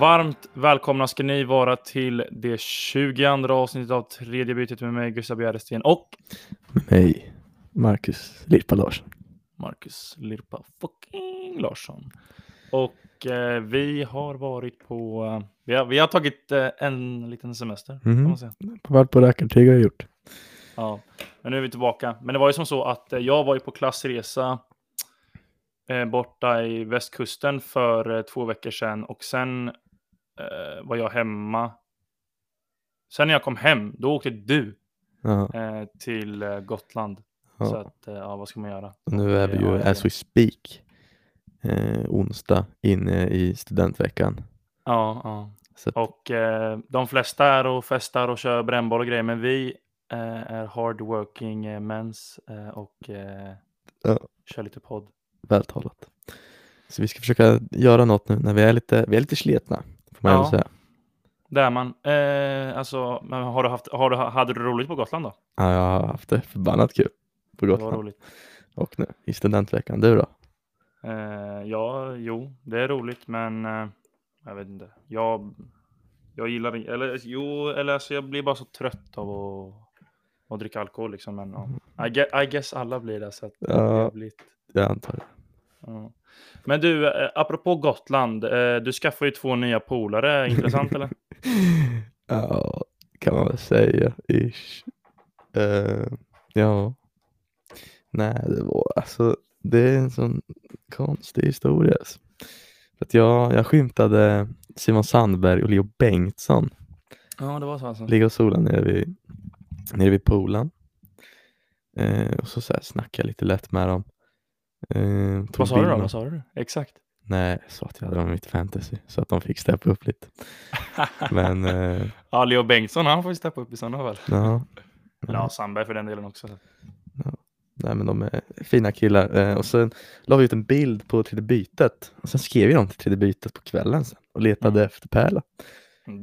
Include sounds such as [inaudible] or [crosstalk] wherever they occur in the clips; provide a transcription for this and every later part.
Varmt välkomna ska ni vara till det 22 avsnittet av tredje bytet med mig Gustav Bjäresten och Hej, Marcus Lirpa Larsson. Marcus Lirpa fucking Larsson. Och eh, vi har varit på, eh, vi, har, vi har tagit eh, en liten semester kan Mhm. man säga. Varit på rackartyg har jag gjort. Ja, men nu är vi tillbaka. Men det var ju som så att eh, jag var ju på klassresa eh, borta i västkusten för eh, två veckor sedan och sen eh, var jag hemma. Sen när jag kom hem, då åkte du Ja, eh, till eh, Gotland. Så ja. att, eh, ja, vad ska man göra? Nu är vi Ja, ju jag as we speak eh, onsdag inne i studentveckan. Ja, ja. Så att, Och eh, de flesta är och festar och kör brännboll och grejer, men vi eh, är hardworking eh, mens eh, och Ja. kör lite podd. vältalat. Så vi ska försöka göra något nu när vi är lite, vi är lite slitna. Får man Ja. säga. Där är man. Eh, alltså, men har du haft, har du, hade du roligt på Gotland då? Ja, jag har haft det förbannat kul på Det var Gotland roligt. och nu i studentveckan. Du då? Eh, ja, jo, det är roligt, men eh, jag vet inte. Jag, jag gillar inte, eller jo, eller alltså jag blir bara så trött av att, att dricka alkohol liksom. Men ja. I, guess, I guess alla blir det. Så att det Ja. har blivit, Jag antar det. Ja. Men du, eh, apropå Gotland, eh, du skaffar ju två nya polare, intressant eller? [laughs] ja, kan man väl säga. Ish. Eh, ja. Nej, det var alltså, det är en sån konstig historia. Alltså. För att jag, jag skymtade Simon Sandberg och Leo Bengtsson Ja, det var så alltså. ligga och sola nere vid, nere vid poolen. Eh, och så, så här snackade jag lite lätt med dem. Eh, Vad sa du då? Vad sa du? Exakt. Nej, jag sa att jag hade dem i mitt fantasy så att de fick steppa upp lite. [laughs] Men eh, ja, Leo Bengtsson, han får ju steppa upp i sådana fall. ja, ja, Sandberg för den delen också. så. Nej men de är fina killar. Eh, och sen la vi ut en bild på tredje bytet. Och sen skrev jag dem till tredje bytet på kvällen sen och letade Mm. efter Pärla.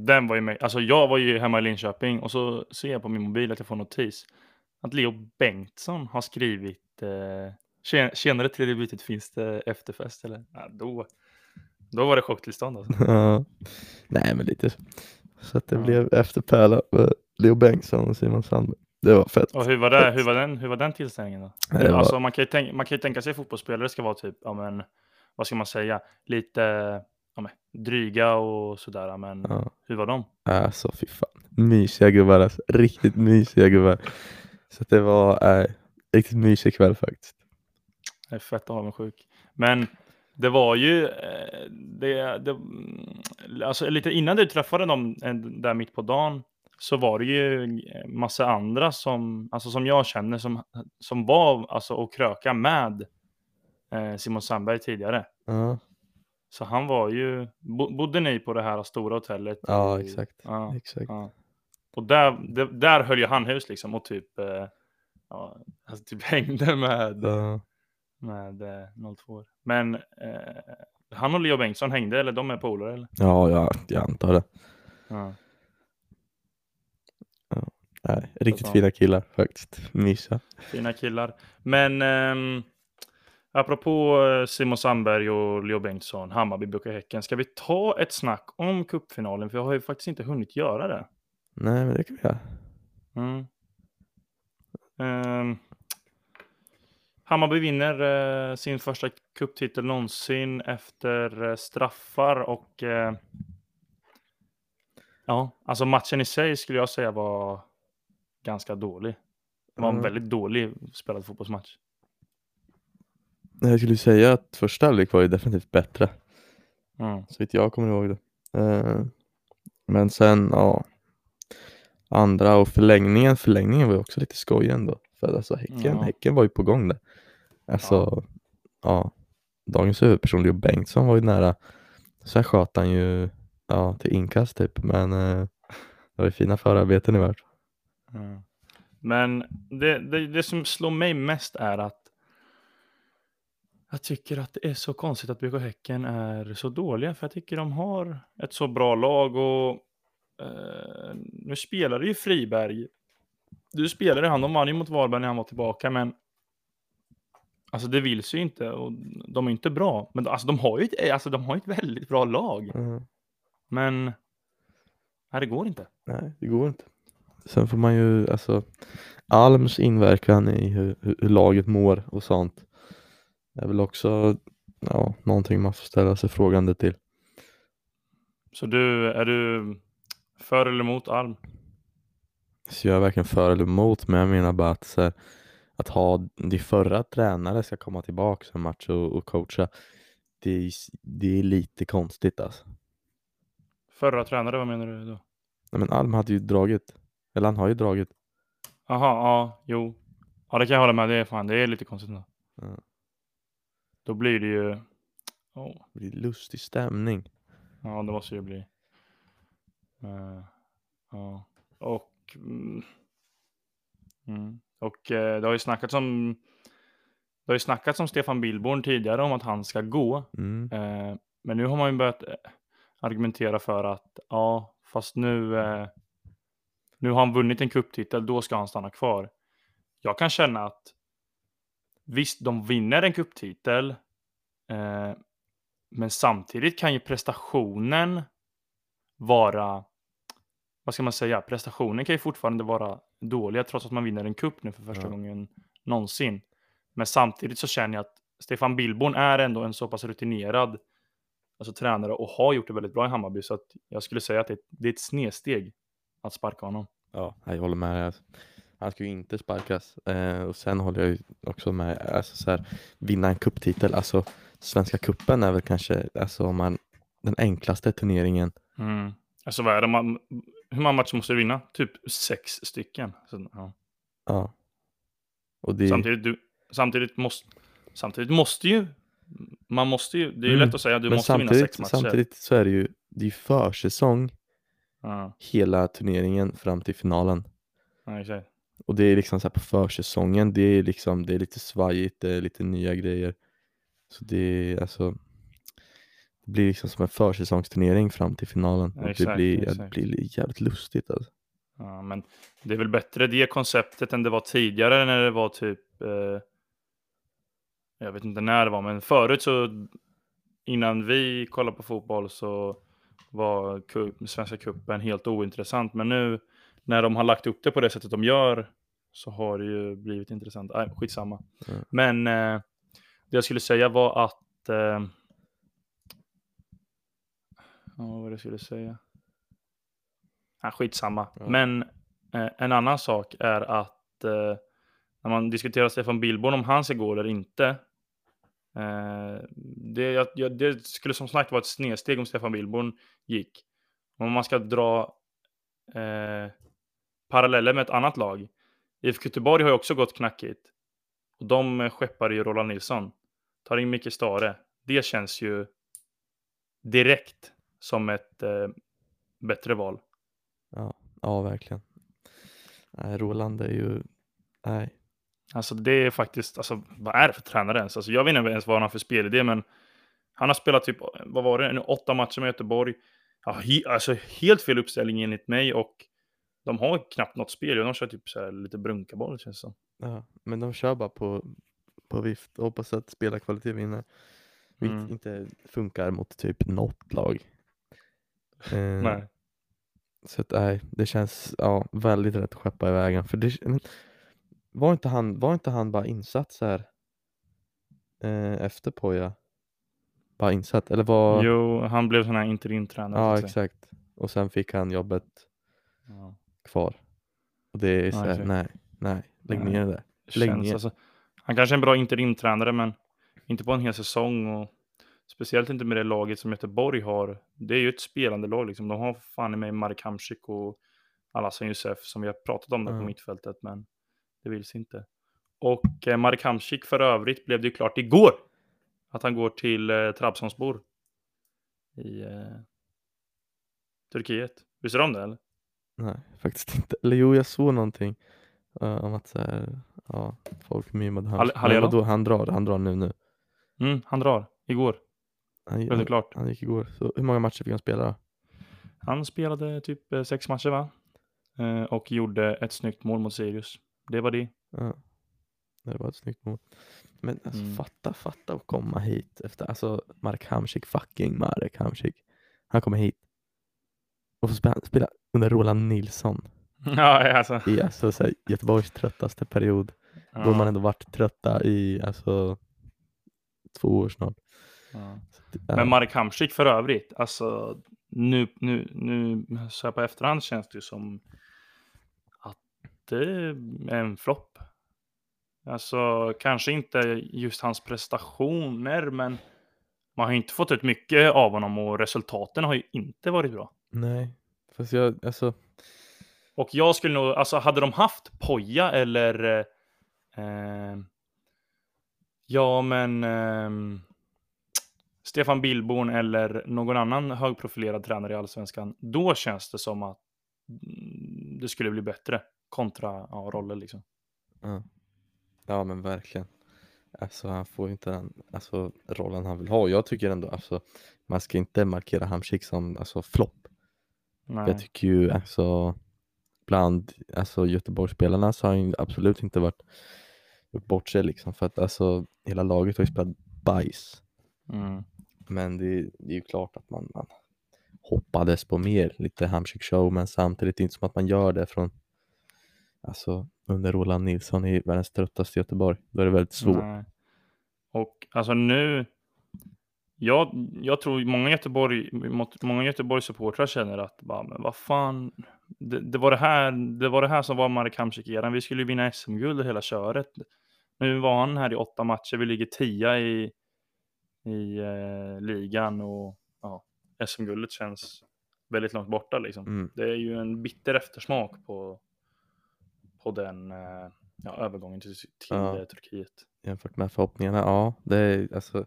Den var ju med. Alltså jag var ju hemma i Linköping och så ser jag på min mobil att jag får notis. Att Leo Bengtsson har skrivit eh, "Tjen- Tjenare tredje bytet finns det efterfest eller? Ja, då, då var det chocktillstånd alltså. [laughs] Ja. Nej men lite så. Att det Ja. blev efter Pärla Leo Bengtsson och Simon Sandberg. Det var fett. Och hur var det? Hur var den, hur var den tillställningen då? Nej, det var- Alltså man kan, ju tänka, man kan ju tänka sig att fotbollsspelare ska vara typ, ja men, vad ska man säga, lite ja, men, dryga och sådär. Men Ja. hur var de? Alltså fy fan. Mysiga gubbar alltså. Riktigt mysiga gubbar. Så det var äh, riktigt mysig kväll faktiskt. Jag är fett avundsjuk. Men det var ju, eh, det, det, mm, alltså lite innan du träffade dem eh, där mitt på dagen så var det ju eh, massa andra som, alltså som jag känner som, som var alltså och kröka med Simon Sandberg tidigare. Ja, Så han var ju, bo, bodde ni på det här stora hotellet? ja i- exakt. Ja, exakt. ja. Och där, det, där höll ju han hus liksom och typ, ja, alltså typ [laughs] hängde med Ja. Med eh, 02 Men eh, han och Leo Bengtsson hängde, eller de är polare eller? Ja, ja, jag antar det. Ja. Nej, riktigt Så. fina killar faktiskt. Mysiga. Fina killar. Men ehm, apropå eh, Simon Sandberg och Leo Bengtsson, Hammarby, BK Häcken. Ska vi ta ett snack om cupfinalen? För jag har ju faktiskt inte hunnit göra det. Nej, men det kan vi göra. Mm. Ehm, Hammarby vinner eh, sin första cuptitel någonsin efter eh, straffar och eh, ja, alltså matchen i sig skulle jag säga var ganska dålig. Det var en Ja. väldigt dålig spelad fotbollsmatch. Jag skulle säga att första halvlek var ju definitivt bättre. Mm. Så vitt jag kommer ihåg det. Eh, Men sen, ja. Andra och förlängningen, förlängningen var ju också lite skoj ändå. För alltså häcken, Ja. häcken var ju på gång där. Alltså, ja. Dagens huvudperson Leo Bengtsson var ju nära. Sen sköt han ju, ja, till inkast typ. Men eh, det var ju fina förarbeten i vart. Mm. Men det, det, det som slår mig mest är att jag tycker att det är så konstigt att BK Häcken är så dåliga. För jag tycker de har ett så bra lag och eh, nu spelar ju Friberg. Du spelade han, de vann ju mot Varberg när han var tillbaka, men alltså det vill sig ju inte och de är inte bra. Men alltså, de har ju ett, alltså, de har ju ett väldigt bra lag. Mm. Men nej, det går inte. Nej, det går inte. Sen får man ju, alltså Alms inverkan i hur, hur, laget mår och sånt är väl också ja, någonting man får ställa sig frågande till. Så du, är du för eller emot Alm? Så jag är verkligen för eller emot, men jag menar bara att, så här, att ha de förra tränare ska komma tillbaka en match och, och coacha, det är, det är lite konstigt alltså. Förra tränare, vad menar du då? Nej, men Alm hade ju dragit, eller han har ju dragit. Jaha, ja, jo. Ja, det kan jag hålla med. Det är fan, det är lite konstigt. Då, Ja. då blir det ju... Oh. Det blir lustig stämning. Ja, det måste det bli. Eh, ja, och... Mm, mm, och eh, det har ju snackats om... Det har ju snackats om Stefan Billborn tidigare om att han ska gå. Mm. Eh, men nu har man ju börjat eh, argumentera för att ja, fast nu, eh, nu har han vunnit en kupptitel, då ska han stanna kvar. Jag kan känna att visst, de vinner en kupptitel, eh, men samtidigt kan ju prestationen vara, vad ska man säga, prestationen kan ju fortfarande vara dåliga trots att man vinner en kupp nu för första Ja. gången någonsin. Men samtidigt så känner jag att Stefan Billborn är ändå en så pass rutinerad alltså, tränare och har gjort det väldigt bra i Hammarby så att jag skulle säga att det, det är ett snedsteg att sparka honom. Ja, jag håller med. Han ska ju inte sparkas. Eh, och sen håller jag ju också med, alltså så här, vinna en kupptitel, alltså Svenska kuppen är väl kanske, alltså man, den enklaste turneringen. Mm. Alltså vad är det man, hur många matcher måste du vinna? Typ sex stycken. Så, ja. Ja. Och det, Samtidigt, du, samtidigt, måste, samtidigt måste ju, man måste ju, det är ju Mm. lätt att säga att du men måste vinna sex matcher. samtidigt så är det ju, det är försäsong Ja, hela turneringen fram till finalen. ja, exakt. Och det är liksom så här på försäsongen, det är liksom, det är lite svajigt, det är lite nya grejer. Så det är alltså, blir liksom som en försäsongsturnering fram till finalen. Ja, och det exakt, blir, ja, det exakt. blir jävligt lustigt alltså. Ja, men det är väl bättre det konceptet än det var tidigare när det var typ, eh, jag vet inte när det var, men förut så innan vi kollade på fotboll så var cup, Svenska cupen helt ointressant. Men nu när de har lagt upp det på det sättet de gör så har det ju blivit intressant. Nej, skitsamma. Mm. Men eh, det jag skulle säga var att... Eh, ja, vad var det jag skulle säga? Ja, skitsamma. Ja. Men eh, en annan sak är att eh, när man diskuterar Stefan Billborn om han ska gå eller inte. Eh, det, jag, jag, det skulle som sagt vara ett snedsteg om Stefan Billborn gick. Om man ska dra eh, paralleller med ett annat lag. IFK Göteborg har ju också gått knackigt. Och de skeppar ju Roland Nilsson. Tar in Micke Stare. Det känns ju direkt som ett eh, bättre val. Ja, ja verkligen. Nej, Roland är ju, nej. Alltså det är faktiskt, alltså vad är det för tränare ens? Alltså jag vet inte ens vad han har för spelidé, men han har spelat typ, vad var det, åtta matcher med Göteborg. Ja, he, alltså helt fel uppställning enligt mig och de har knappt något spel. De kör typ så här lite brunkaboll känns det som. Ja, men de kör bara på, på vift och hoppas att spelarkvalitet vinner. Vilket Mm. inte funkar mot typ något lag. Eh, Nej. Så att nej, det känns ja, väldigt rätt att skeppa iväg han. För det, men, var, inte han, var inte han bara insatt så här eh, efter Poja? Bara insatt? Eller var... Jo, han blev sån här interimtränare. ja, exakt. Och sen fick han jobbet Ja. kvar. Och det är så här, exakt. nej, nej, lägg Nej. ner det Lägg ner. alltså, han kanske är en bra interimtränare, men inte på en hel säsong. Och speciellt inte med det laget som Göteborg har. Det är ju ett spelande lag. Liksom. De har fan i mig Marek Hamsik och Alassan Youssef som vi har pratat om där på Ja. mittfältet, men det vill sig inte. Och eh, Marek Hamsik för övrigt blev det ju klart igår att han går till eh, Trabzonspor i eh, Turkiet. Visste du om det eller? Nej, faktiskt inte. Eller jo, jag såg någonting eh, om att så här, ja, folk mimade hans. Hall- han drar, han drar nu nu. Mm, han drar igår. Han, han, klart. han gick igår. Så hur många matcher fick han spela då? Han spelade typ eh, sex matcher va? Eh, och gjorde ett snyggt mål mot Sirius. Det var det. Ja. Det var ett snyggt mål. Men alltså Mm. fatta, fatta att komma hit efter, alltså Marek Hamsik, fucking Marek Hamsik. Han kommer hit. och få spela, spela under Roland Nilsson [laughs] Ja, alltså. i alltså, så här, Göteborgs tröttaste period. Då Ja, man ändå varit trötta i alltså, två år snart. Ja. Men Marek Hamsik för övrigt, alltså nu, nu, nu så här på efterhand känns det ju som att det är en flopp. Alltså kanske inte just hans prestationer, men man har ju inte fått ut mycket av honom och resultaten har ju inte varit bra. Nej, fast jag, alltså, Och jag skulle nog, alltså hade de haft Poja eller eh, Ja men eh, Stefan Billborn eller någon annan högprofilerad tränare i Allsvenskan Då känns det som att mm, det skulle bli bättre kontra ja, roller liksom. ja. ja men verkligen. Alltså han får inte den alltså, rollen han vill ha. Jag tycker ändå, alltså, man ska inte markera Hamsik som alltså, flopp. Jag tycker ju alltså bland alltså, Göteborgsspelarna så har han absolut inte varit bort sig liksom för att alltså hela laget har ju spelat bajs. Mm. Men det, det är ju klart att man, man hoppades på mer, lite Hamsik show men samtidigt inte som att man gör det från alltså under Roland Nilsson i världens tröttaste Göteborg. Då är det väldigt svårt. Nej. Och alltså nu, jag, jag tror många Göteborg, många Göteborgs supportrar känner att, bara, men vad fan, det, det, var det, här, det var det här som var Marek Hamsik-eran. Vi skulle ju vinna SM-guld hela köret. Nu var han här i åtta matcher, vi ligger tia i, i eh, ligan och ja, SM-guldet känns väldigt långt borta liksom. Mm. Det är ju en bitter eftersmak på, på den eh, ja, övergången till, till Ja. eh, Turkiet. jämfört med förhoppningarna. Ja, det är alltså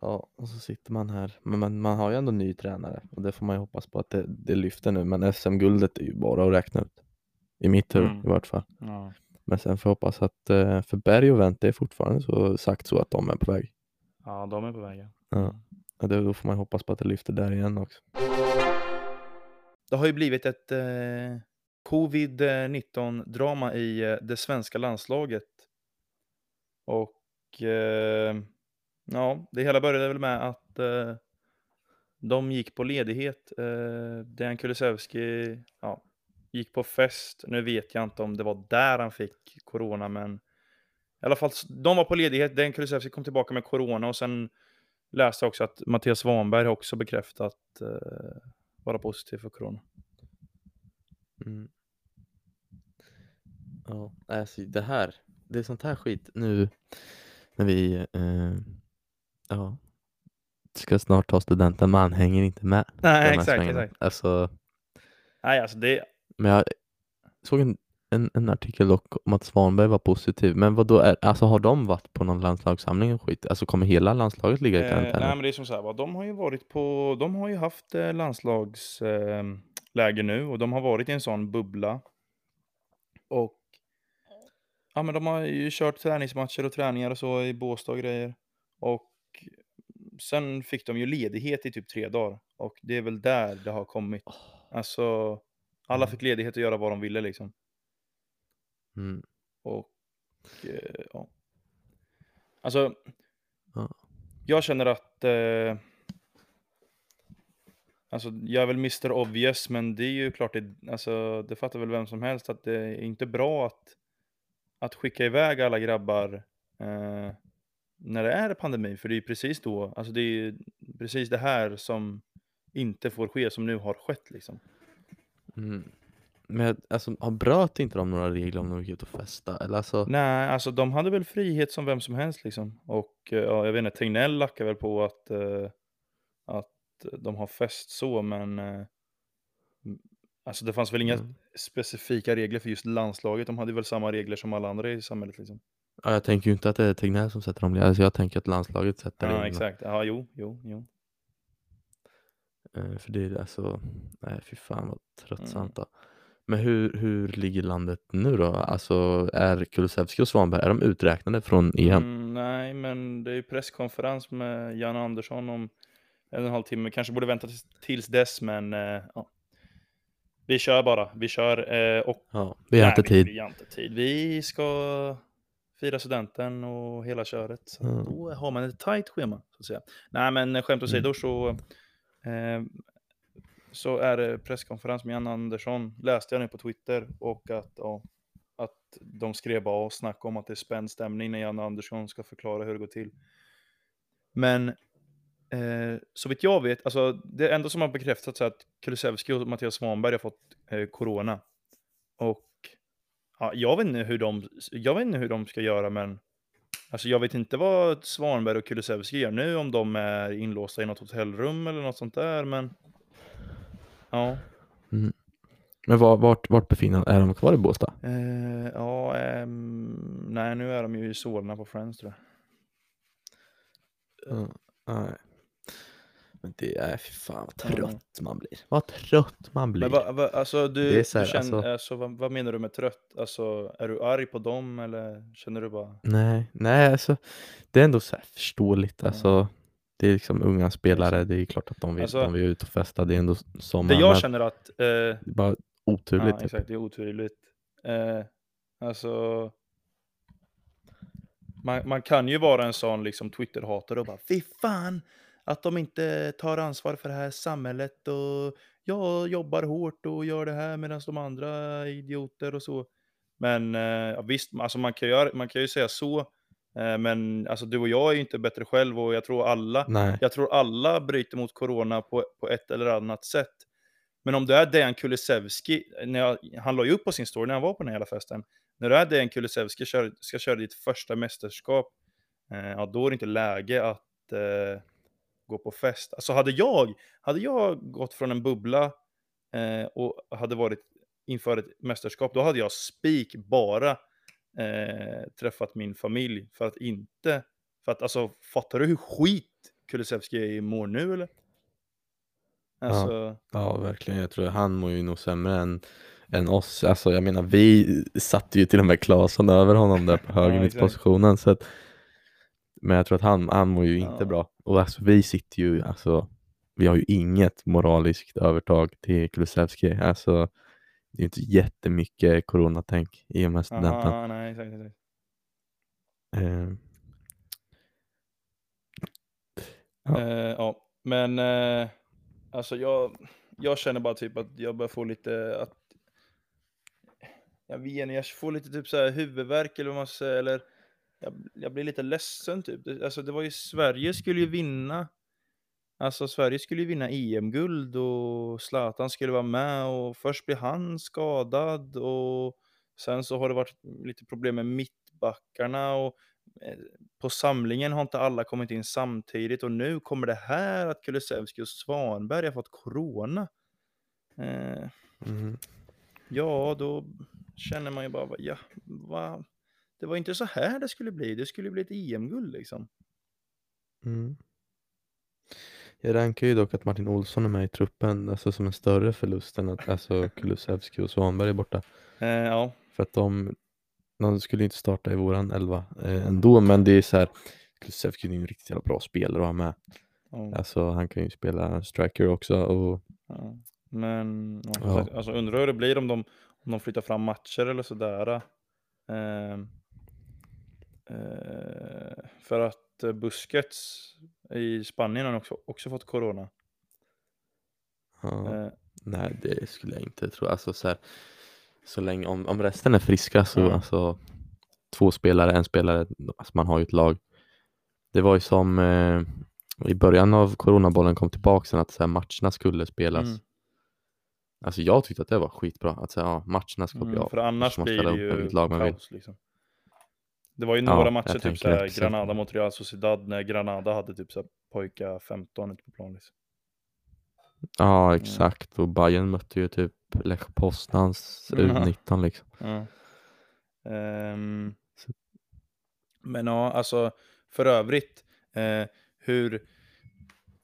Ja, och så sitter man här. Men man, man har ju ändå ny tränare och det får man ju hoppas på att det, det lyfter nu. Men SM-guldet är ju bara att räkna ut. I mitt huvud Mm. i vart fall. Ja. Men sen får jag hoppas att eh, för Berg och Wendt det är fortfarande så sagt så att de är på väg. Ja, de är på väg. ja. Ja. Då får man hoppas på att det lyfter där igen också. Det har ju blivit ett eh, covid-19-drama i eh, det svenska landslaget. Och eh, ja, det hela började väl med att eh, de gick på ledighet. Eh, Dejan Kulusevski ja, gick på fest. Nu vet jag inte om det var där han fick corona, men i alla fall, de var på ledighet. Dejan Kulusevski kom tillbaka med corona och sen läste jag också att Mattias Svanberg har också bekräftat eh, vara positiv för corona. Mm. Ja, alltså det här, det är sånt här skit nu när vi eh, ja, ska snart ta studenten, man hänger inte med. Nej, exakt, exakt. Alltså, Nej, alltså det, men jag såg en, en, en artikel dock om att Svanberg var positiv, men vad då är, alltså har de varit på någon landslagssamling och skit? Alltså kommer hela landslaget ligga i Eh, karantän? nej, men det är som så här, va, de har ju varit på, de har ju haft eh, landslagsläge eh, nu och de har varit i en sån bubbla. Och ja, men de har ju kört träningsmatcher och träningar och så i Båstad och grejer. Och sen fick de ju ledighet i typ tre dagar och det är väl där det har kommit. Alltså, alla Mm. fick ledighet att göra vad de ville liksom. Mm. Och eh, ja. Alltså, Ja. jag känner att eh, Alltså, jag är väl Mr Obvious, men det är ju klart, det, alltså, det fattar väl vem som helst att det är inte bra att, att skicka iväg alla grabbar eh, när det är pandemi, för det är ju precis då, alltså det är ju precis det här som inte får ske, som nu har skett liksom. Mm. Men alltså, bröt inte de några regler om de gick ut och festa? Eller alltså, Nej, alltså de hade väl frihet som vem som helst liksom. Och eh, ja, jag vet inte, Tegnell lackar väl på att, eh, att de har fest så, men eh, alltså det fanns väl inga Mm. specifika regler för just landslaget. De hade väl samma regler som alla andra i samhället liksom. ja, jag tänker ju inte att det är Tegnell som sätter de alltså, jag tänker att landslaget sätter Ja, reglerna. exakt. Ja, jo, jo, jo. Eh, För det är alltså, nej fy fan vad tröttsamt Mm. då. Men hur, hur ligger landet nu då? Alltså är Kulusevski och Svanberg, är de uträknade från EM? Mm, nej, men det är ju presskonferens med Jan Andersson om en och en halv timme. Kanske borde vänta tills, tills dess, men eh, ja. Vi kör bara. Vi kör. Eh, och Ja, vi har inte tid. Vi har inte tid. Vi ska fira studenten och hela köret. Så Mm. Då har man ett tajt schema. Så att säga. Nej, men skämt Mm. åsido så... Eh, så är det presskonferens med Jan Andersson, läste jag nu på Twitter, och att, ja, att de skrev bara och snackade om att det är spänd stämning när Jan Andersson ska förklara hur det går till. Men eh, så vitt jag vet, alltså det enda som har bekräftats är att Kulusevski och Mattias Svanberg har fått eh, corona. Och ja, jag, vet inte hur de, jag vet inte hur de ska göra, men alltså jag vet inte vad Svanberg och Kulusevski gör nu, om de är inlåsta i något hotellrum eller något sånt där, men ja. Men var, vart, vart befinner Är de kvar i Båstad? Eh, ja, ehm, nej nu är de ju i Solna på Friends tror jag. Ja, nej. Men det är, fy fan vad trött man blir. Vad trött man blir. Men vad, vad, alltså du, Det är här, du känner, alltså- alltså, vad, vad menar du med trött? Alltså är du arg på dem eller känner du bara? Nej, nej alltså det är ändå så här förståeligt. Ja. Alltså, det är liksom unga spelare, det är klart att de vill, Alltså, de vill ut och festa, det är ändå sommar. Det jag känner att, eh, det är bara oturligt. ja typ. exakt, det är oturligt. Eh, alltså, man, man kan ju vara en sån liksom Twitter-hatare och bara fy fan att de inte tar ansvar för det här samhället och jag jobbar hårt och gör det här medan de andra är idioter och så. Men eh, visst, alltså man kan, göra, man kan ju säga så, men alltså du och jag är ju inte bättre själv och jag tror alla Nej, jag tror alla bryter mot corona på, på ett eller annat sätt. Men om du är Dejan Kulusevski, när jag, han la ju upp på sin story när han var på den här hela festen, när du är Dejan Kulusevski kör, ska köra ditt första mästerskap, eh, ja, då är det inte läge att eh, gå på fest. Alltså hade jag, hade jag gått från en bubbla eh, och hade varit inför ett mästerskap, då hade jag spik bara eh, träffat min familj för att inte, för att alltså fattar du hur skit Kulusevski mår nu eller? Alltså, ja verkligen. Jag tror han mår ju nog sämre än, än oss. Alltså jag menar vi satte ju till och med Claesson över honom där på [laughs] Ja, höger exakt. mittpositionen. Så att, men jag tror att han, han mår ju inte Ja. bra. Och alltså vi sitter ju, alltså vi har ju inget moraliskt övertag till Kulusevski. Alltså det är inte jättemycket coronatänk i och med studenten. aha, nej, exakt, exakt. Eh, Ja. Eh, ja, men eh, alltså jag, jag känner bara typ att jag börjar få lite att jag vet inte, jag får lite typ så här huvudvärk eller vad man säger, eller jag, jag blir lite ledsen typ. Alltså det var ju, Sverige skulle ju vinna, alltså Sverige skulle ju vinna EM-guld och Zlatan skulle vara med och först blir han skadad och sen så har det varit lite problem med mittbackarna och eh, på samlingen har inte alla kommit in samtidigt och nu kommer det här att Kulusevski och Svanberg har fått corona. Eh, mm. ja, då känner man ju bara, ja, va? det var inte så här det skulle bli, det skulle bli ett EM-guld liksom. Mm. Jag rankar ju dock att Martin Olsson är med i truppen alltså som en större förlust än att alltså, Kulusevski och Svanberg är borta. Eh, ja, För att de, de skulle inte starta i våran elva eh, ändå, men det är så här Kulusevski är ju en riktigt jävla bra spelare att ha med. ja, Alltså han kan ju spela striker också och ja. Men ja, alltså, undrar hur det blir om de, om de flyttar fram matcher eller sådär. Eh, eh, för att eh, Busquets i Spanien har också, också fått corona. ja, Eh, nej det skulle jag inte tro. Alltså så här, så länge, om, om resten är friska så Ja. alltså två spelare, en spelare, alltså man har ju ett lag. Det var ju som eh, i början av coronabollen kom tillbaka sen att så här, matcherna skulle spelas. Mm. Alltså jag tyckte att det var skitbra att säga, ja, matcherna ska bli Mm, av. för annars så man blir det ju kaos liksom. Det var ju Ja, några jag matcher, typ såhär. Granada mot Real Sociedad, när Granada hade typ såhär pojka 15 ute på plan liksom. Ja exakt och Bayern mötte ju typ Lech Poznans [laughs] Ja. U19 liksom. Ja. Så- men ja, alltså för övrigt, eh, hur,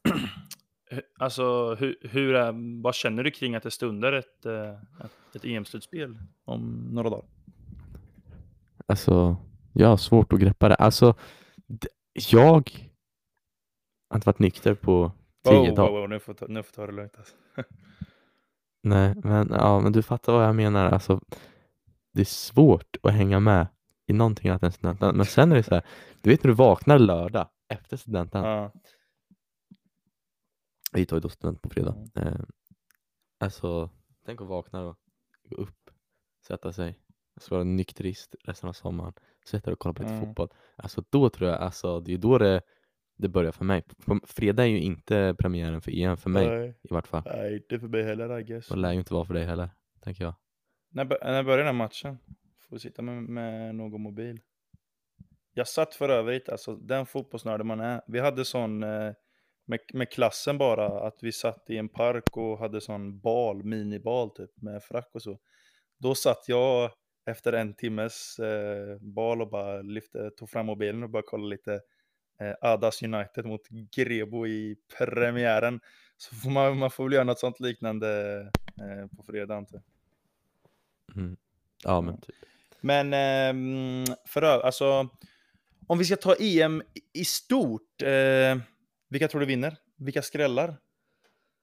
[clears throat] alltså hur, hur är, vad känner du kring att det stundar ett, eh, ett, ett EM-slutspel om några dagar? Alltså jag har svårt att greppa det. Alltså jag har inte varit nykter på tio Oh, dagar. wow, wow, nu får ta, nu får ta det lugnt alltså. [laughs] Nej men, ja, men du fattar vad jag menar. Alltså, det är svårt att hänga med i någonting annat än studenten. Men sen är det så här, du vet när du vaknar lördag efter studenten. Ja, Vi tar ju då student på fredag. Eh, Alltså, tänk att vakna och gå upp, sätta sig, så vara nykterist resten av sommaren, sätta dig och kolla på lite Mm. fotboll. Alltså då tror jag, alltså det är då det, det börjar för mig. Fredag är ju inte premiären för EM för mig Nej, i vart fall. nej, inte för mig heller I guess. Och lär ju inte vara för dig heller, tänker jag. När, när börjar den här matchen? Får vi sitta med, med någon mobil? Jag satt för övrigt, alltså den fotbollsnörden man är. Vi hade sån eh, med, med klassen bara, att vi satt i en park och hade sån bal, minibal typ, med frack och så. Då satt jag efter en timmes eh, bal och bara lyfte, tog fram mobilen och började kolla lite eh, Adas United mot Grebo i premiären. Så får man, man får väl göra något sånt liknande eh, på fredag antar. Mm. Ja men typ. Men ehm, för ö- alltså, om vi ska ta EM i- stort, eh, vilka tror du vinner? Vilka skrällar?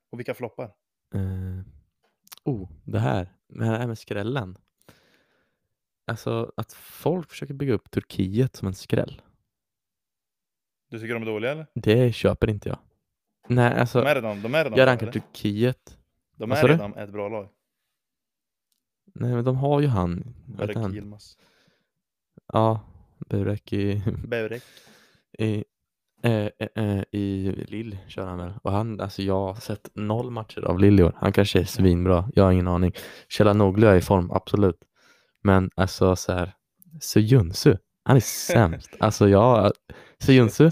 Och vilka floppar? Eh, oh, det här, det här med skrällen. Alltså att folk försöker bygga upp Turkiet som en skräll. Du tycker de är dåliga eller? Det köper inte jag. Nej, alltså De är redan, de är redan jag rankar eller? Turkiet. De är sa du? redan ett bra lag. Nej men de har ju han, Berek han? Yilmaz. Ja, Burek i, Berek. [laughs] i, eh, eh, eh, i Lille kör han väl. Och han, alltså jag har sett noll matcher av Lille i år. Han kanske är svinbra, jag har ingen aning. Chalanoglu är i form, absolut. Men alltså så här, Sejunsu, han är sämst. [laughs] alltså jag, Sejunsu,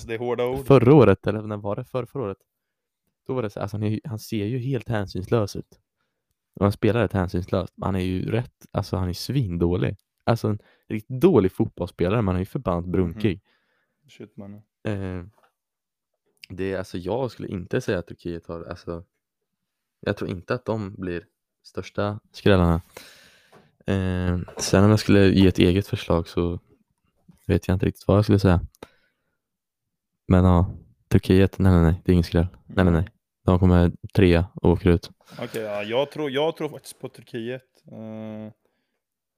förra året, eller när var det? För, förra året? Då var det så, alltså han, är, han ser ju helt hänsynslös ut. Och han spelar rätt hänsynslöst. Han är ju rätt, alltså han är svindålig. Alltså en riktigt dålig fotbollsspelare, men han är ju förbannat brunkig. Shit man. Eh, det är alltså, jag skulle inte säga att Turkiet har, alltså, jag tror inte att de blir största skrällarna. Eh, sen om jag skulle ge ett eget förslag så vet jag inte riktigt vad jag skulle säga. Men ja, Turkiet, nej nej nej, det är ingen skräll. Nej nej nej, de kommer trea och åker ut. Okej, ja, jag, tror, jag tror faktiskt på Turkiet.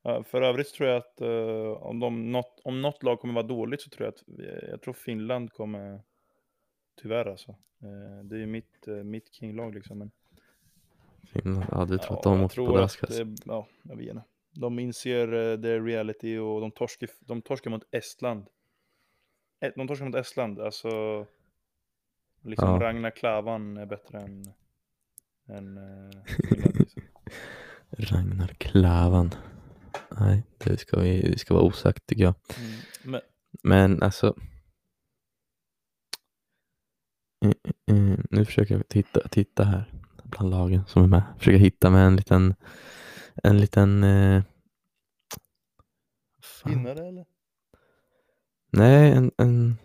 Ja, för övrigt tror jag att eh, om, de, något, om något lag kommer vara dåligt så tror jag att jag tror Finland kommer, tyvärr alltså. Eh, det är ju mitt, eh, mitt kinglag liksom. Men, Finland, ja du tror att ja, de jag åker på att, eh, ja, jag vet inte. De inser uh, the reality och de torskar, de torskar mot Estland. Eh, De torskar mot Estland, alltså liksom Ja. Ragnar Klavan är bättre än, än. Liksom. [laughs] Ragnar Klavan. Nej, det ska, vi, det ska vara osagt tycker jag. Mm. Men, Men alltså. Mm, mm, mm, Nu försöker jag titta, titta här bland lagen som är med. Försöka hitta med en liten, en liten. Eh, vinnare eller? Nej, en, en.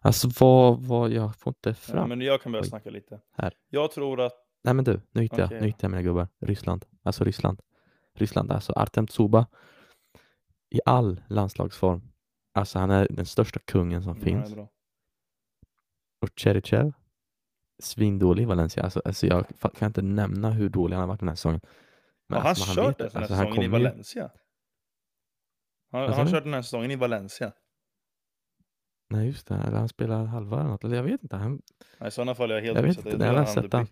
Alltså vad, vad, jag får inte Ja, fram. men jag kan börja Oj. snacka lite. Här. Jag tror att, Nej men du, nu hittar jag, Okej. nu hittar jag mina gubbar. Ryssland, alltså Ryssland. Ryssland, alltså Artem Tsuba. I all landslagsform. Alltså han är den största kungen som Ja, finns. Och Cherichev, svindålig i Valencia. Alltså, alltså jag kan inte nämna hur dålig han har varit den här säsongen. Har han alltså, kört den här alltså, han säsongen i Valencia? Har sa han kört den här säsongen i Valencia? Nej just det, eller han spelar halva eller något. Eller jag vet inte. Han, Nej, i sådana fall är jag helt Jag vet inte, jag har han sett han.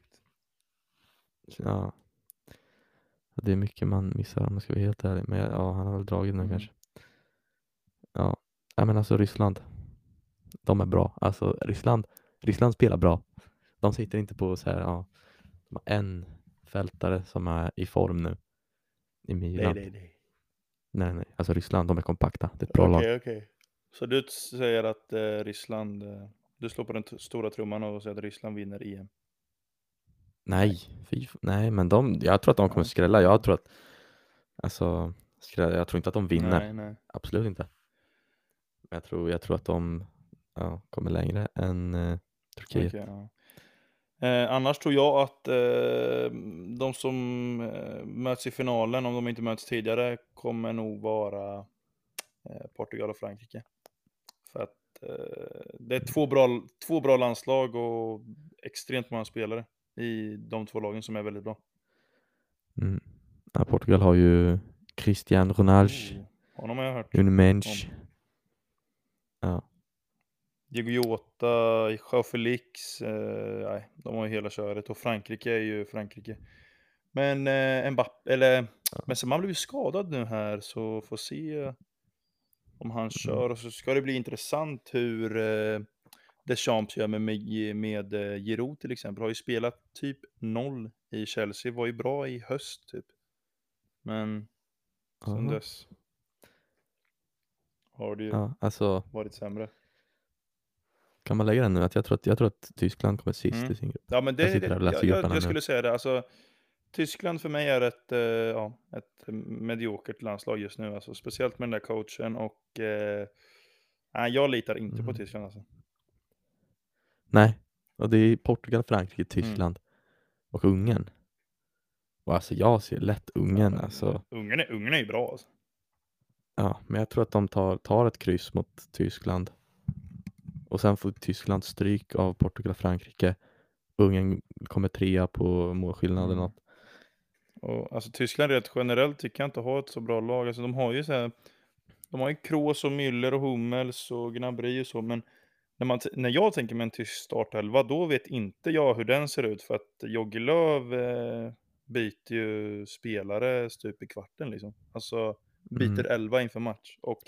ja. Det är mycket man missar om man ska vara helt ärlig. Men ja, han har väl dragit nu Mm. kanske. Ja. ja, men alltså Ryssland. De är bra. Alltså Ryssland, Ryssland spelar bra. De sitter inte på så här, ja. De har en fältare som är i form nu. I Nej, Milan. nej, nej. Nej, nej. Alltså Ryssland, de är kompakta. Det är ett bra lag. Okej, okej. Så du säger att eh, Ryssland, eh, du slår på den stora trumman och säger att Ryssland vinner EM? Nej, fy, nej, men de, jag tror att de kommer skrälla. Jag tror att, alltså, skrälla, jag tror inte att de vinner. Nej, nej. Absolut inte. Men jag tror, jag tror att de ja, kommer längre än eh, Turkiet. Okej, ja. Eh, annars tror jag att eh, de som eh, möts i finalen, om de inte möts tidigare, kommer nog vara eh, Portugal och Frankrike. För att eh, det är två bra, två bra landslag och extremt många spelare i de två lagen som är väldigt bra. Mm. Ja, Portugal har ju Cristiano Ronaldo, Oh, honom har jag hört. un mensch. Diego Jota, Joao Felix, eh, nej, de har ju hela köret och Frankrike är ju Frankrike. Men eh, Mbappé, eller men sen man blev ju skadad nu här så får se om han kör och så ska det bli intressant hur eh, Deschamps gör med, med, med eh, Giroud till exempel. Har ju spelat typ noll i Chelsea, var ju bra i höst typ. Men sen dess har det ju Ja, alltså varit sämre. Kan man lägga den nu? Att jag, tror att, jag tror att Tyskland kommer sist Mm. i sin grupp. Ja men det, Jag sitter det här och läser jag, jag, jag nu. skulle säga det. Alltså, Tyskland för mig är ett, eh, ja, ett mediokert landslag just nu. Alltså, speciellt med den där coachen och eh, jag litar inte på Mm. Tyskland. Alltså. Nej, och det är Portugal, Frankrike, Mm. Tyskland och Ungern. Och alltså jag ser lätt Ungern alltså. Ungern, är, Ungern är ju bra. Alltså. Ja, men jag tror att de tar, tar ett kryss mot Tyskland. Och sen får Tyskland stryk av Portugal och Frankrike. Ungern kommer trea på målskillnad eller Mm. Och, alltså, Tyskland rent generellt tycker jag inte har ett så bra lag. Alltså, de har ju så här, de har ju Kroos och Müller och Hummels och Gnabry och så. Men när, man, när jag tänker mig en tysk startelva, då vet inte jag hur den ser ut. För att Jogi Löw eh, byter ju spelare stup i kvarten liksom. Alltså byter elva inför match. Och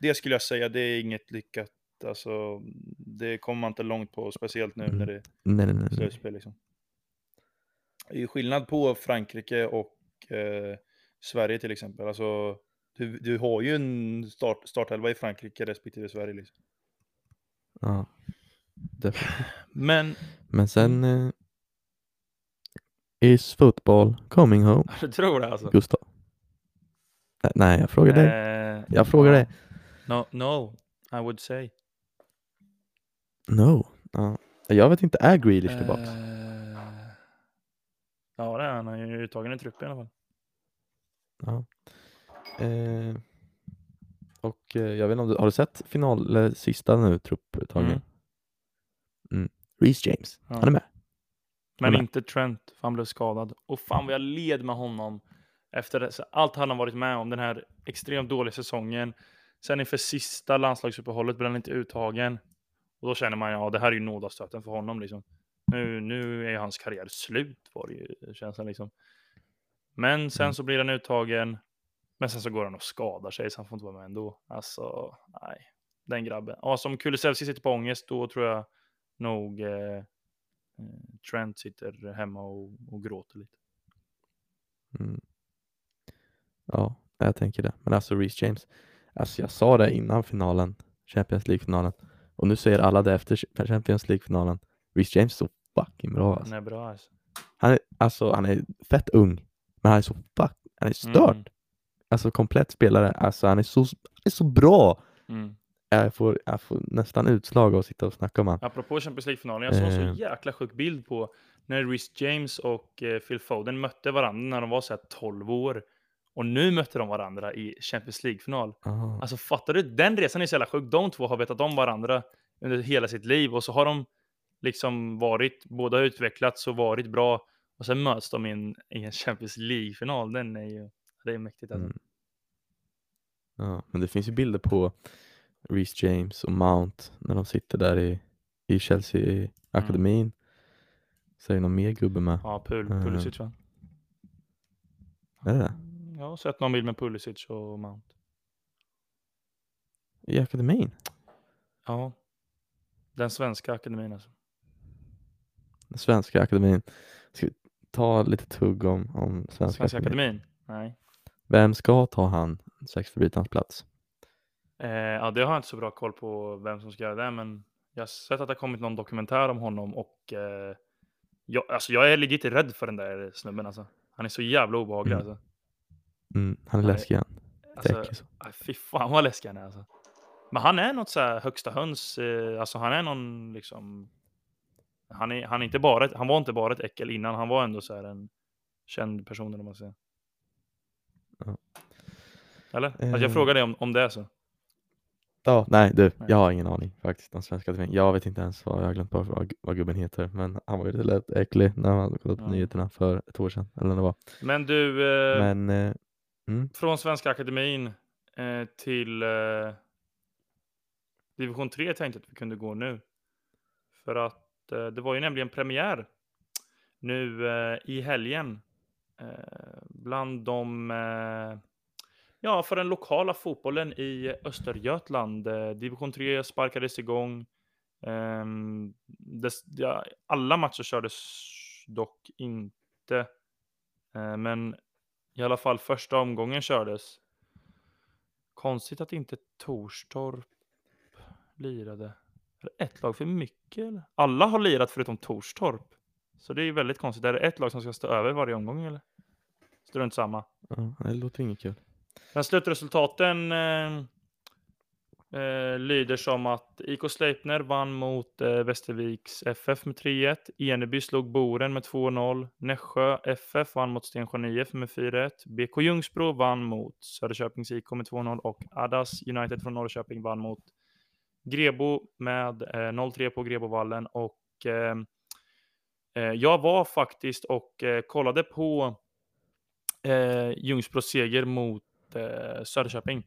det skulle jag säga, det är inget lyckat. Alltså, det kommer man inte långt på, speciellt nu Mm. när det är Nej, nej, nej. slutspel liksom. Det är skillnad på Frankrike och eh, Sverige till exempel. Alltså, du, du har ju en start, startelva i Frankrike respektive Sverige. Liksom. Ja. Men, Men sen eh, Is football coming home? du tror det alltså? Gustav? Nej, jag frågar dig. Eh, Jag frågar dig. No, no, I would say. No. Ja. Jag vet inte, är Grealish tillbaks? Eh, ja, det är han. Han är ju uttagen i truppen i alla fall. Ja. Eh, och eh, jag vet inte om du, har du sett final, sista nu, trupputtagningen? Mm. Reece James, Ja. han är med. Men Men- inte Trent, för han blev skadad. Och fan vad jag led med honom efter det, allt han har varit med om, den här extremt dåliga säsongen. Sen inför sista landslagsuppehållet blev han inte uttagen. Och då känner man, ja det här är ju nådastöten för honom liksom. Nu, nu är hans karriär slut var det ju känslan liksom. Men sen Mm. så blir han uttagen. Men sen så går han och skadar sig så han får inte vara med ändå. Alltså, nej. Den grabben. Ja, som Kulusevski sitter på ångest, då tror jag nog eh, eh, Trent sitter hemma och, och gråter lite. Mm. Ja, jag tänker det. Men alltså Reece James, alltså jag sa det innan finalen, Champions League-finalen. Och nu säger alla det efter Champions League-finalen. Reece James är så fucking bra alltså. Han är bra alltså. Han är, alltså, han är fett ung, men han är så fuck, han är stört. Mm. Alltså komplett spelare, alltså han är så, han är så bra. Mm. Jag får, jag får nästan utslag av att sitta och snacka om han. Apropå Champions League-finalen, jag såg en Eh. så jäkla sjuk bild på när Reece James och eh, Phil Foden mötte varandra när de var så här 12 år. Och nu mötte de varandra i Champions League-final. Ah, Alltså fattar du? Den resan är så jävla sjuk. De två har vetat om varandra under hela sitt liv och så har de liksom varit, båda har utvecklats och varit bra. Och sen möts de i en, i en Champions League-final. Den är ju, det är mäktigt alltså. mm. Ja, men det finns ju bilder på Reece James och Mount när de sitter där i, i Chelsea-akademin. Så är det någon mer gubbe med. Ja, Pul, Mm. Pulisic va? Är det det? Jag har sett någon bild med Pulisic och Mount. I akademin? Ja. Den svenska akademin alltså. Den svenska akademin. Ska vi ta lite tugg om, om svenska, Svenska akademin? akademin? Nej. Vem ska ta han, sexförbrytarens plats? Eh, ja, det har jag inte så bra koll på vem som ska göra det, men jag har sett att det har kommit någon dokumentär om honom och eh, jag, alltså jag är legit rädd för den där snubben alltså. Han är så jävla obehaglig Mm. alltså. Mm, han är läskig han. alltså fy fan vad läskig han är alltså. Men han är något så här högsta höns, eh, alltså han är någon liksom han, är, han, är inte bara ett, han var inte bara ett äckel innan, han var ändå så här en känd person eller vad man säger. Ja. Eller? Alltså Eh. jag frågar dig om, om det är så. Ja, nej du, Nej. jag har ingen aning faktiskt om svenska akademin. Jag vet inte ens vad, jag har glömt bort vad, vad gubben heter. Men han var ju lite lätt äcklig när man kollade på Ja. nyheterna för ett år sedan. Eller var. Men du, eh, Men eh, mm, från Svenska Akademin eh, till eh, division 3 tänkte jag att vi kunde gå nu. För att eh, det var ju nämligen premiär nu eh, i helgen. Eh, bland de, eh, ja för den lokala fotbollen i Östergötland. Eh, division 3 sparkades igång. Ehm, Des, ja, alla matcher kördes dock inte. Eh, men i alla fall första omgången kördes. Konstigt att inte Torstorp lirade. Är det ett lag för mycket eller? Alla har lirat förutom Torstorp. Så det är ju väldigt konstigt. Är det ett lag som ska stå över varje omgång eller? Strunt samma. Ja, det låter inget kul. Men slutresultaten eh, eh, lyder som att IK Sleipner vann mot eh, Västerviks FF med 3-1. Eneby slog Boren med 2-0. Nässjö FF vann mot Stensjön IF med 4-1. BK Ljungsbro vann mot Söderköpings IK med 2-0 och Adas United från Norrköping vann mot Grebo med eh, 0-3 på Grebovallen och eh, eh, jag var faktiskt och eh, kollade på eh, Ljungsbros seger mot eh, Söderköping.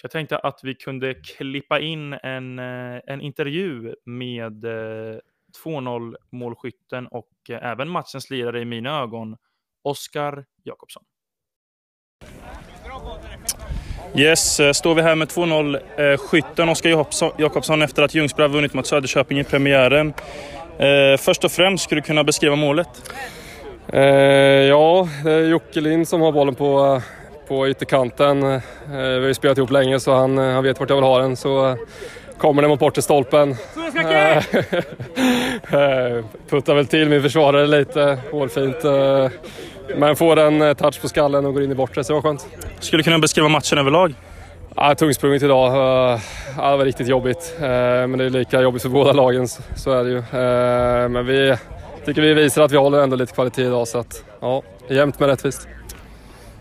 Så jag tänkte att vi kunde klippa in en, eh, en intervju med eh, 2-0 målskytten och eh, även matchens lirare i mina ögon, Oskar Jakobsson. Yes, eh, står vi här med 2-0 eh, skytten Oskar Jakobsson, efter att Ljungsbro har vunnit mot Söderköping i premiären. Eh, först och främst, skulle du kunna beskriva målet? Eh, ja, det är Jocke Lind som har bollen på, på ytterkanten. Eh, vi har ju spelat ihop länge så han, han vet vart jag vill ha den. Så eh, kommer den mot bortre stolpen. Eh, [laughs] eh, puttar väl till min försvarare lite, hårfint. Eh, men får en eh, touch på skallen och går in i bortre, så det var skönt. Skulle du kunna beskriva matchen överlag? Ja, tungsprunget idag. Eh, Ja, det var riktigt jobbigt. Eh, Men det är lika jobbigt för båda lagen, så- är det ju. Eh, Men vi tycker vi visar att vi håller ändå lite kvalitet idag, så att ja, jämnt men rättvist.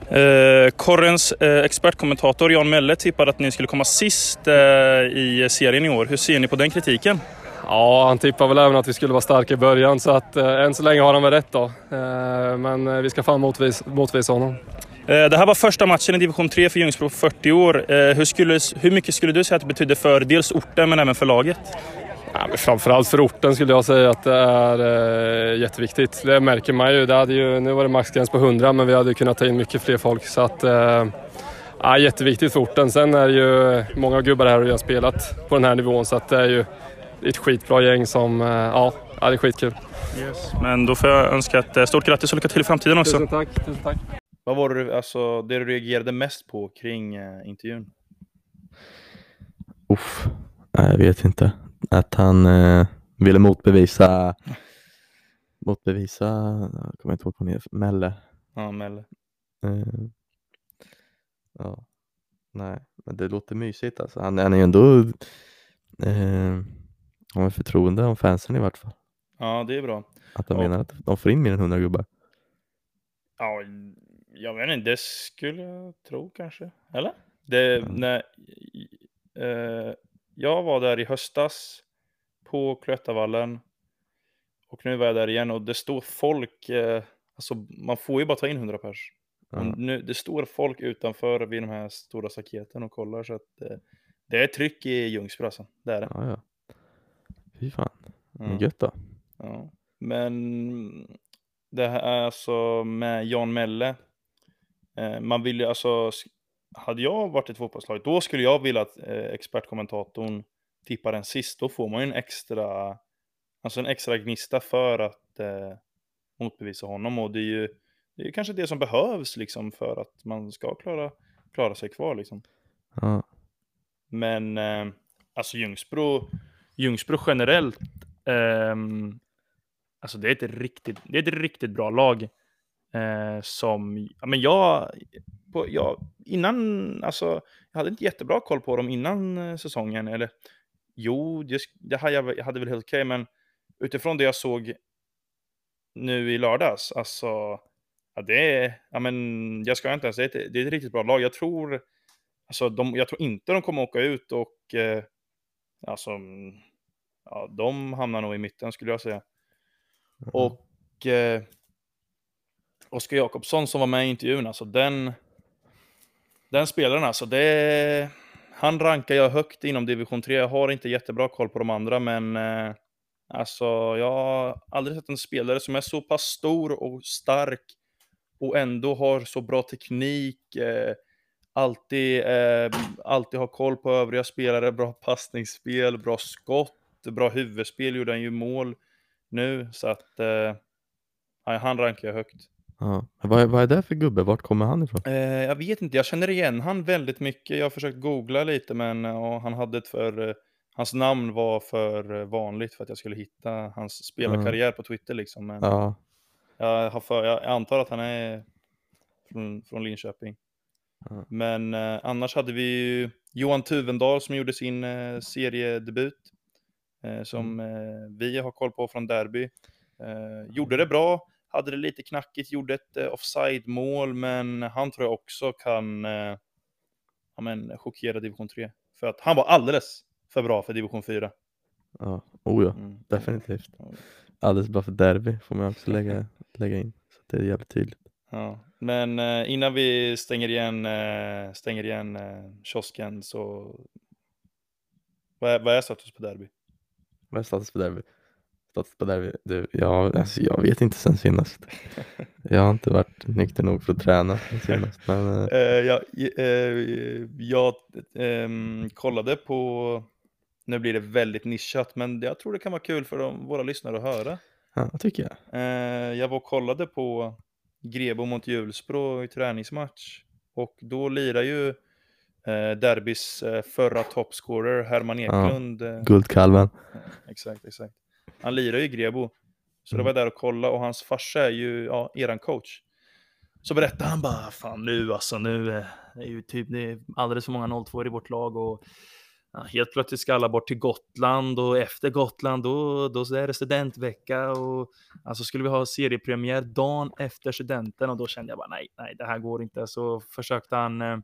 Eh, Korrens eh, expertkommentator Jan Melle tippade att ni skulle komma sist eh, i serien i år. Hur ser ni på den kritiken? Ja, han tippade väl även att vi skulle vara starka i början, så att eh, än så länge har han väl rätt då. Men vi ska fan motvis, motvisa honom. Det här var första matchen i division 3 för Ljungsbro på 40 år. Hur, skulle, hur mycket skulle du säga att det betydde för dels orten men även för laget? Ja, men framförallt för orten skulle jag säga att det är eh, jätteviktigt. Det märker man ju. Det hade ju. Nu var det maxgräns på 100 men vi hade kunnat ta in mycket fler folk. Så att, eh, ja, jätteviktigt för orten. Sen är det ju många gubbar här och jag har spelat på den här nivån så att det är ju ett skitbra gäng som, eh, ja, ja, det är skitkul. Men då får jag önska ett eh, stort grattis och lycka till i framtiden också. Tusen tack. Tusen tack. Vad var det, alltså, det du reagerade mest på kring eh, intervjun? Uff, nej, jag vet inte. Att han eh, ville motbevisa, motbevisa, jag kommer inte ihåg vad han heter, Melle. Ja, Melle. Eh, ja, nej, men det låter mysigt alltså. Han, han är ju ändå, eh, har förtroende om fansen i vart fall. Ja, det är bra. Att de menar att de får in mer än 100 gubbar. Ja, jag vet inte, det skulle jag tro kanske. Eller? Det, Ja. när, eh, jag var där i höstas på Cloettavallen och nu var jag där igen och det står folk, eh, alltså man får ju bara ta in 100 pers. Nu, det står folk utanför vid de här stora staketen och kollar så att eh, det är tryck i Ljungsbro alltså. Det är det. Ja, ja. Fy fan, men gött då. Ja, men det här är alltså med Jan Melle. Eh, man vill ju alltså, hade jag varit ett fotbollslag, då skulle jag vilja att eh, expertkommentatorn tippar den sist. Då får man ju en extra, alltså en extra gnista för att eh, motbevisa honom. Och det är ju det är kanske det som behövs liksom för att man ska klara, klara sig kvar liksom. Ja, Men eh, alltså Ljungsbro, Ljungsbro generellt, ehm, alltså det är ett riktigt, det är ett riktigt bra lag. Eh, som, ja, men jag, på, jag, innan, alltså jag hade inte jättebra koll på dem innan eh, säsongen. Eller jo, det, sk- det hade jag, jag hade väl helt okej, men utifrån det jag såg nu i lördags, alltså, ja, det är, ja men jag ska inte ens, det är ett, det är ett riktigt bra lag. Jag tror, Alltså, de, jag tror inte de kommer åka ut och eh, alltså, mm, ja, de hamnar nog i mitten skulle jag säga. Och eh, Oskar Jakobsson som var med i intervjun, alltså den, den spelaren alltså, det, han rankar jag högt inom division 3. Jag har inte jättebra koll på de andra, men eh, alltså, jag har aldrig sett en spelare som är så pass stor och stark och ändå har så bra teknik. Eh, alltid, eh, alltid har koll på övriga spelare, bra passningsspel, bra skott, bra huvudspel, gjorde han ju mål nu, så att eh, han rankar jag högt. Ja. Vad, är, vad är det för gubbe? Vart kommer han ifrån? Eh, jag vet inte, jag känner igen han väldigt mycket. Jag har försökt googla lite, men och han hade ett för... Eh, hans namn var för eh, vanligt för att jag skulle hitta hans spelarkarriär på Twitter liksom. Men Ja, jag, har för, jag antar att han är från, från Linköping. Ja. Men eh, annars hade vi ju Johan Tuvendal som gjorde sin eh, seriedebut. Eh, som eh, vi har koll på från Derby. Eh, gjorde det bra, hade det lite knackigt, gjorde ett eh, offside-mål, men han tror jag också kan eh, ja, men, chockera division 3. För att han var alldeles för bra för division 4. ja. Oh ja, Mm. definitivt. Alldeles bara för derby får man också lägga, lägga in. Så det är jävligt tydligt. Ja, men eh, innan vi stänger igen, stänger igen kiosken så... Vad är, vad är status på derby? Vad är status på derby? Status på derby? Du, ja, alltså, jag vet inte sen senast. [laughs] Jag har inte varit nykter nog för att träna sen senast. Men Eh, jag eh, jag ehm, kollade på... Nu blir det väldigt nischat, men jag tror det kan vara kul för de, våra lyssnare att höra. ja, det tycker jag. Eh, jag var och kollade på Grebo mot Hjulsbro i träningsmatch. Och då lirar ju Derbys förra topscorer Herman Ja. Eklund. eh, Guldkalven. Ja, [laughs] exakt, exakt. Han lirar ju i Grebo. Så då Mm. var jag där och kollade och hans farsa är ju ja, eran coach. Så berättade han bara, fan nu alltså, nu eh, det är ju typ, det är alldeles för många 02 i vårt lag och ja, helt plötsligt ska alla bort till Gotland och efter Gotland då, då är det studentvecka och alltså skulle vi ha seriepremiär dagen efter studenten och då kände jag bara nej, nej, det här går inte. Så försökte han, eh,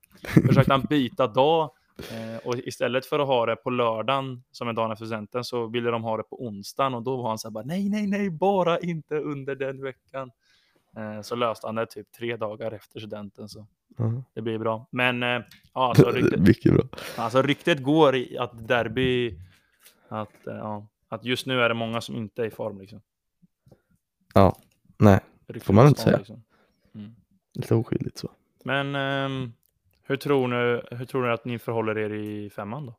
försökte han byta dag Eh, och istället för att ha det på lördagen som är dagen efter studenten så ville de ha det på onsdagen och då var han så här bara nej, nej, nej, bara inte under den veckan. Eh, så löste han det typ tre dagar efter studenten så Ja. det blir bra. Men eh, ja, alltså, [laughs] ryktet, Mycket bra. alltså ryktet går i att derby, att, eh, ja, att just nu är det många som inte är i form liksom. Ja, nej, Ryktet Får man inte sånt, säga. Liksom. Mm. lite oskyldigt så. Men ehm, hur, tror ni, hur tror ni att ni förhåller er i femman då?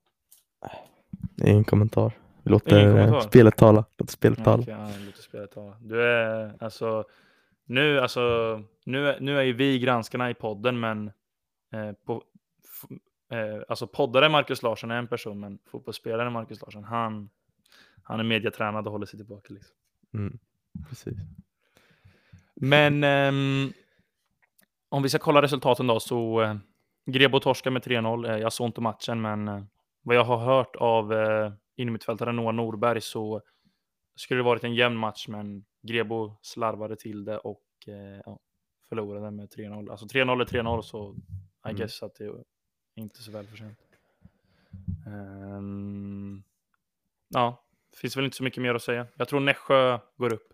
Ingen kommentar. Vi låter eh, kommentar. spelet tala. Låter spelet tala. ja, lite spelet tala. Du är alltså nu, alltså nu, är- nu är ju vi granskarna i podden, men eh, på, eh, alltså poddare Marcus Larsson är en person, men fotbollsspelaren Marcus Larsson, han, han är mediatränad och håller sig tillbaka. Liksom. Mm, precis. Men ehm, om vi ska kolla resultaten då, så eh, Grebo torskar med 3-0. Eh, jag såg inte matchen, men eh, vad jag har hört av eh, innermittfältaren Noah Norberg så skulle det varit en jämn match, men Grebo slarvade till det och ja, förlorade med 3-0. Alltså 3-0 är 3-0, så I Mm. guess att det är inte så väl förtjänt. Ehm, ja, finns väl inte så mycket mer att säga. Jag tror Nässjö går upp.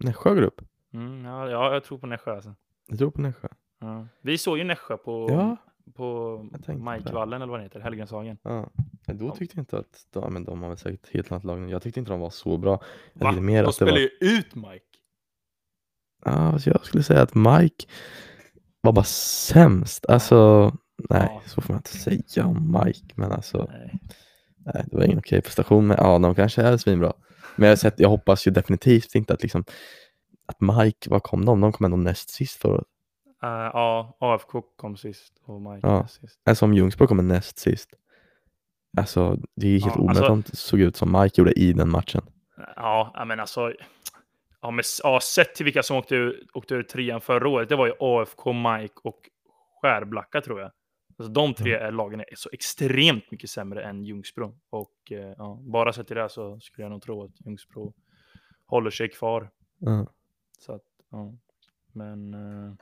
Nässjö går upp. Mm, ja, ja, jag tror på Nässjö. Alltså. Jag tror på Nässjö. Ja. Vi såg ju Nässjö på, Ja, på. Majkvallen eller vad det heter, Helgenshagen. ja. Men Då tyckte jag inte att de, men de har väl säkert helt annat lag. Jag tyckte inte de var så bra. Jag Va? mer De spelar var... ju ut Mike. Ja, alltså jag skulle säga att Mike var bara sämst. Alltså, nej, Ja. så får man inte säga om Mike. Men alltså, Nej. nej, det var ingen okej prestation. Men ja, de kanske är svinbra. Men jag, har sett, jag hoppas ju definitivt inte att liksom att Mike, vad kom de? De kom ändå näst sist förra året. Eh, ja, AFK kom sist och Mike Ja. näst sist. Alltså om Ljungsbro kommer näst sist. Alltså det är helt Ja, omöjligt alltså- att de såg ut som Mike gjorde i den matchen. Ja, men alltså. Ja, men, ja, sett till vilka som åkte ur, åkte ur trean förra året. Det var ju AFK, Mike och Skärblacka tror jag. Alltså, de tre är lagen är så extremt mycket sämre än Ljungsbro. Och eh, ja, bara sett till det så skulle jag nog tro att Ljungsbro håller sig kvar. Ja. Så att, ja. Men, eh,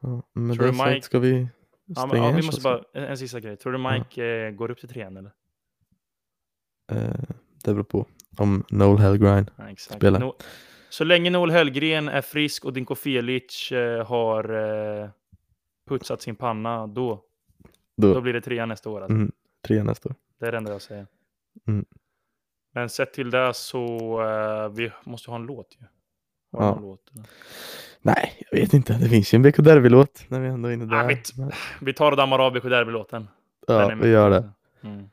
Ja, men Tror du Mike- ska vi ja, stänga men, ja, vi måste bara, en, en sista grej. Tror du Mike eh, går upp till trean eller? Eh, det beror på om Noel Hellgren Ja, spelar. No, så länge Noel Hellgren är frisk och Dinko Felic eh, har, eh, putsat sin panna, då, då Då, blir det trea nästa år. Alltså. mm, tre nästa år. Det är det enda jag säger. Mm. Men sett till det så eh, vi måste ha en låt ju. Har Ja. låt? Nej, jag vet inte. Det finns ju en BK Derby-låt när vi ändå är inne Ah, där. mitt- Vi tar och dammar av BK Derby-låten. Ja, vi gör det. Mm.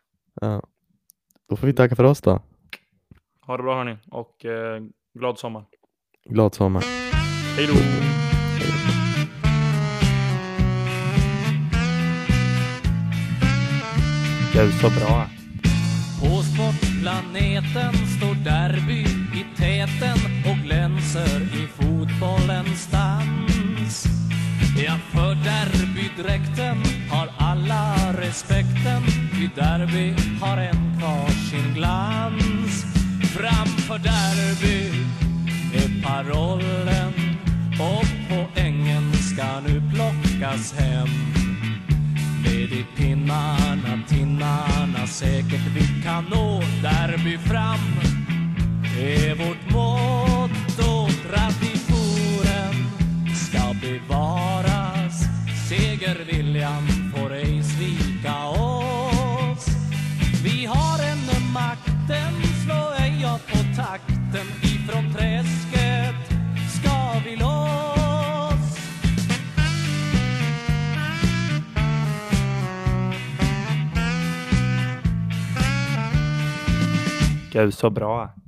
Ja. Då får vi tacka för oss då. Ha det bra hörni och eh, glad sommar. Glad sommar. Hej då! Gud så bra. På sportplaneten står derby täten och glänser i fotbollens dans. Ja, för derbydräkten har alla respekten, i derby har en kvar sin glans. Framför derby är parollen och poängen ska nu plockas hem. Med i pinnarna, tinnarna säkert vi kan nå derby fram är vårt motto. Traditionen ska bevaras Segerviljan får ej svika oss Vi har ännu makten, slå ej av på takten Ifrån träsket ska vi loss Gud så bra.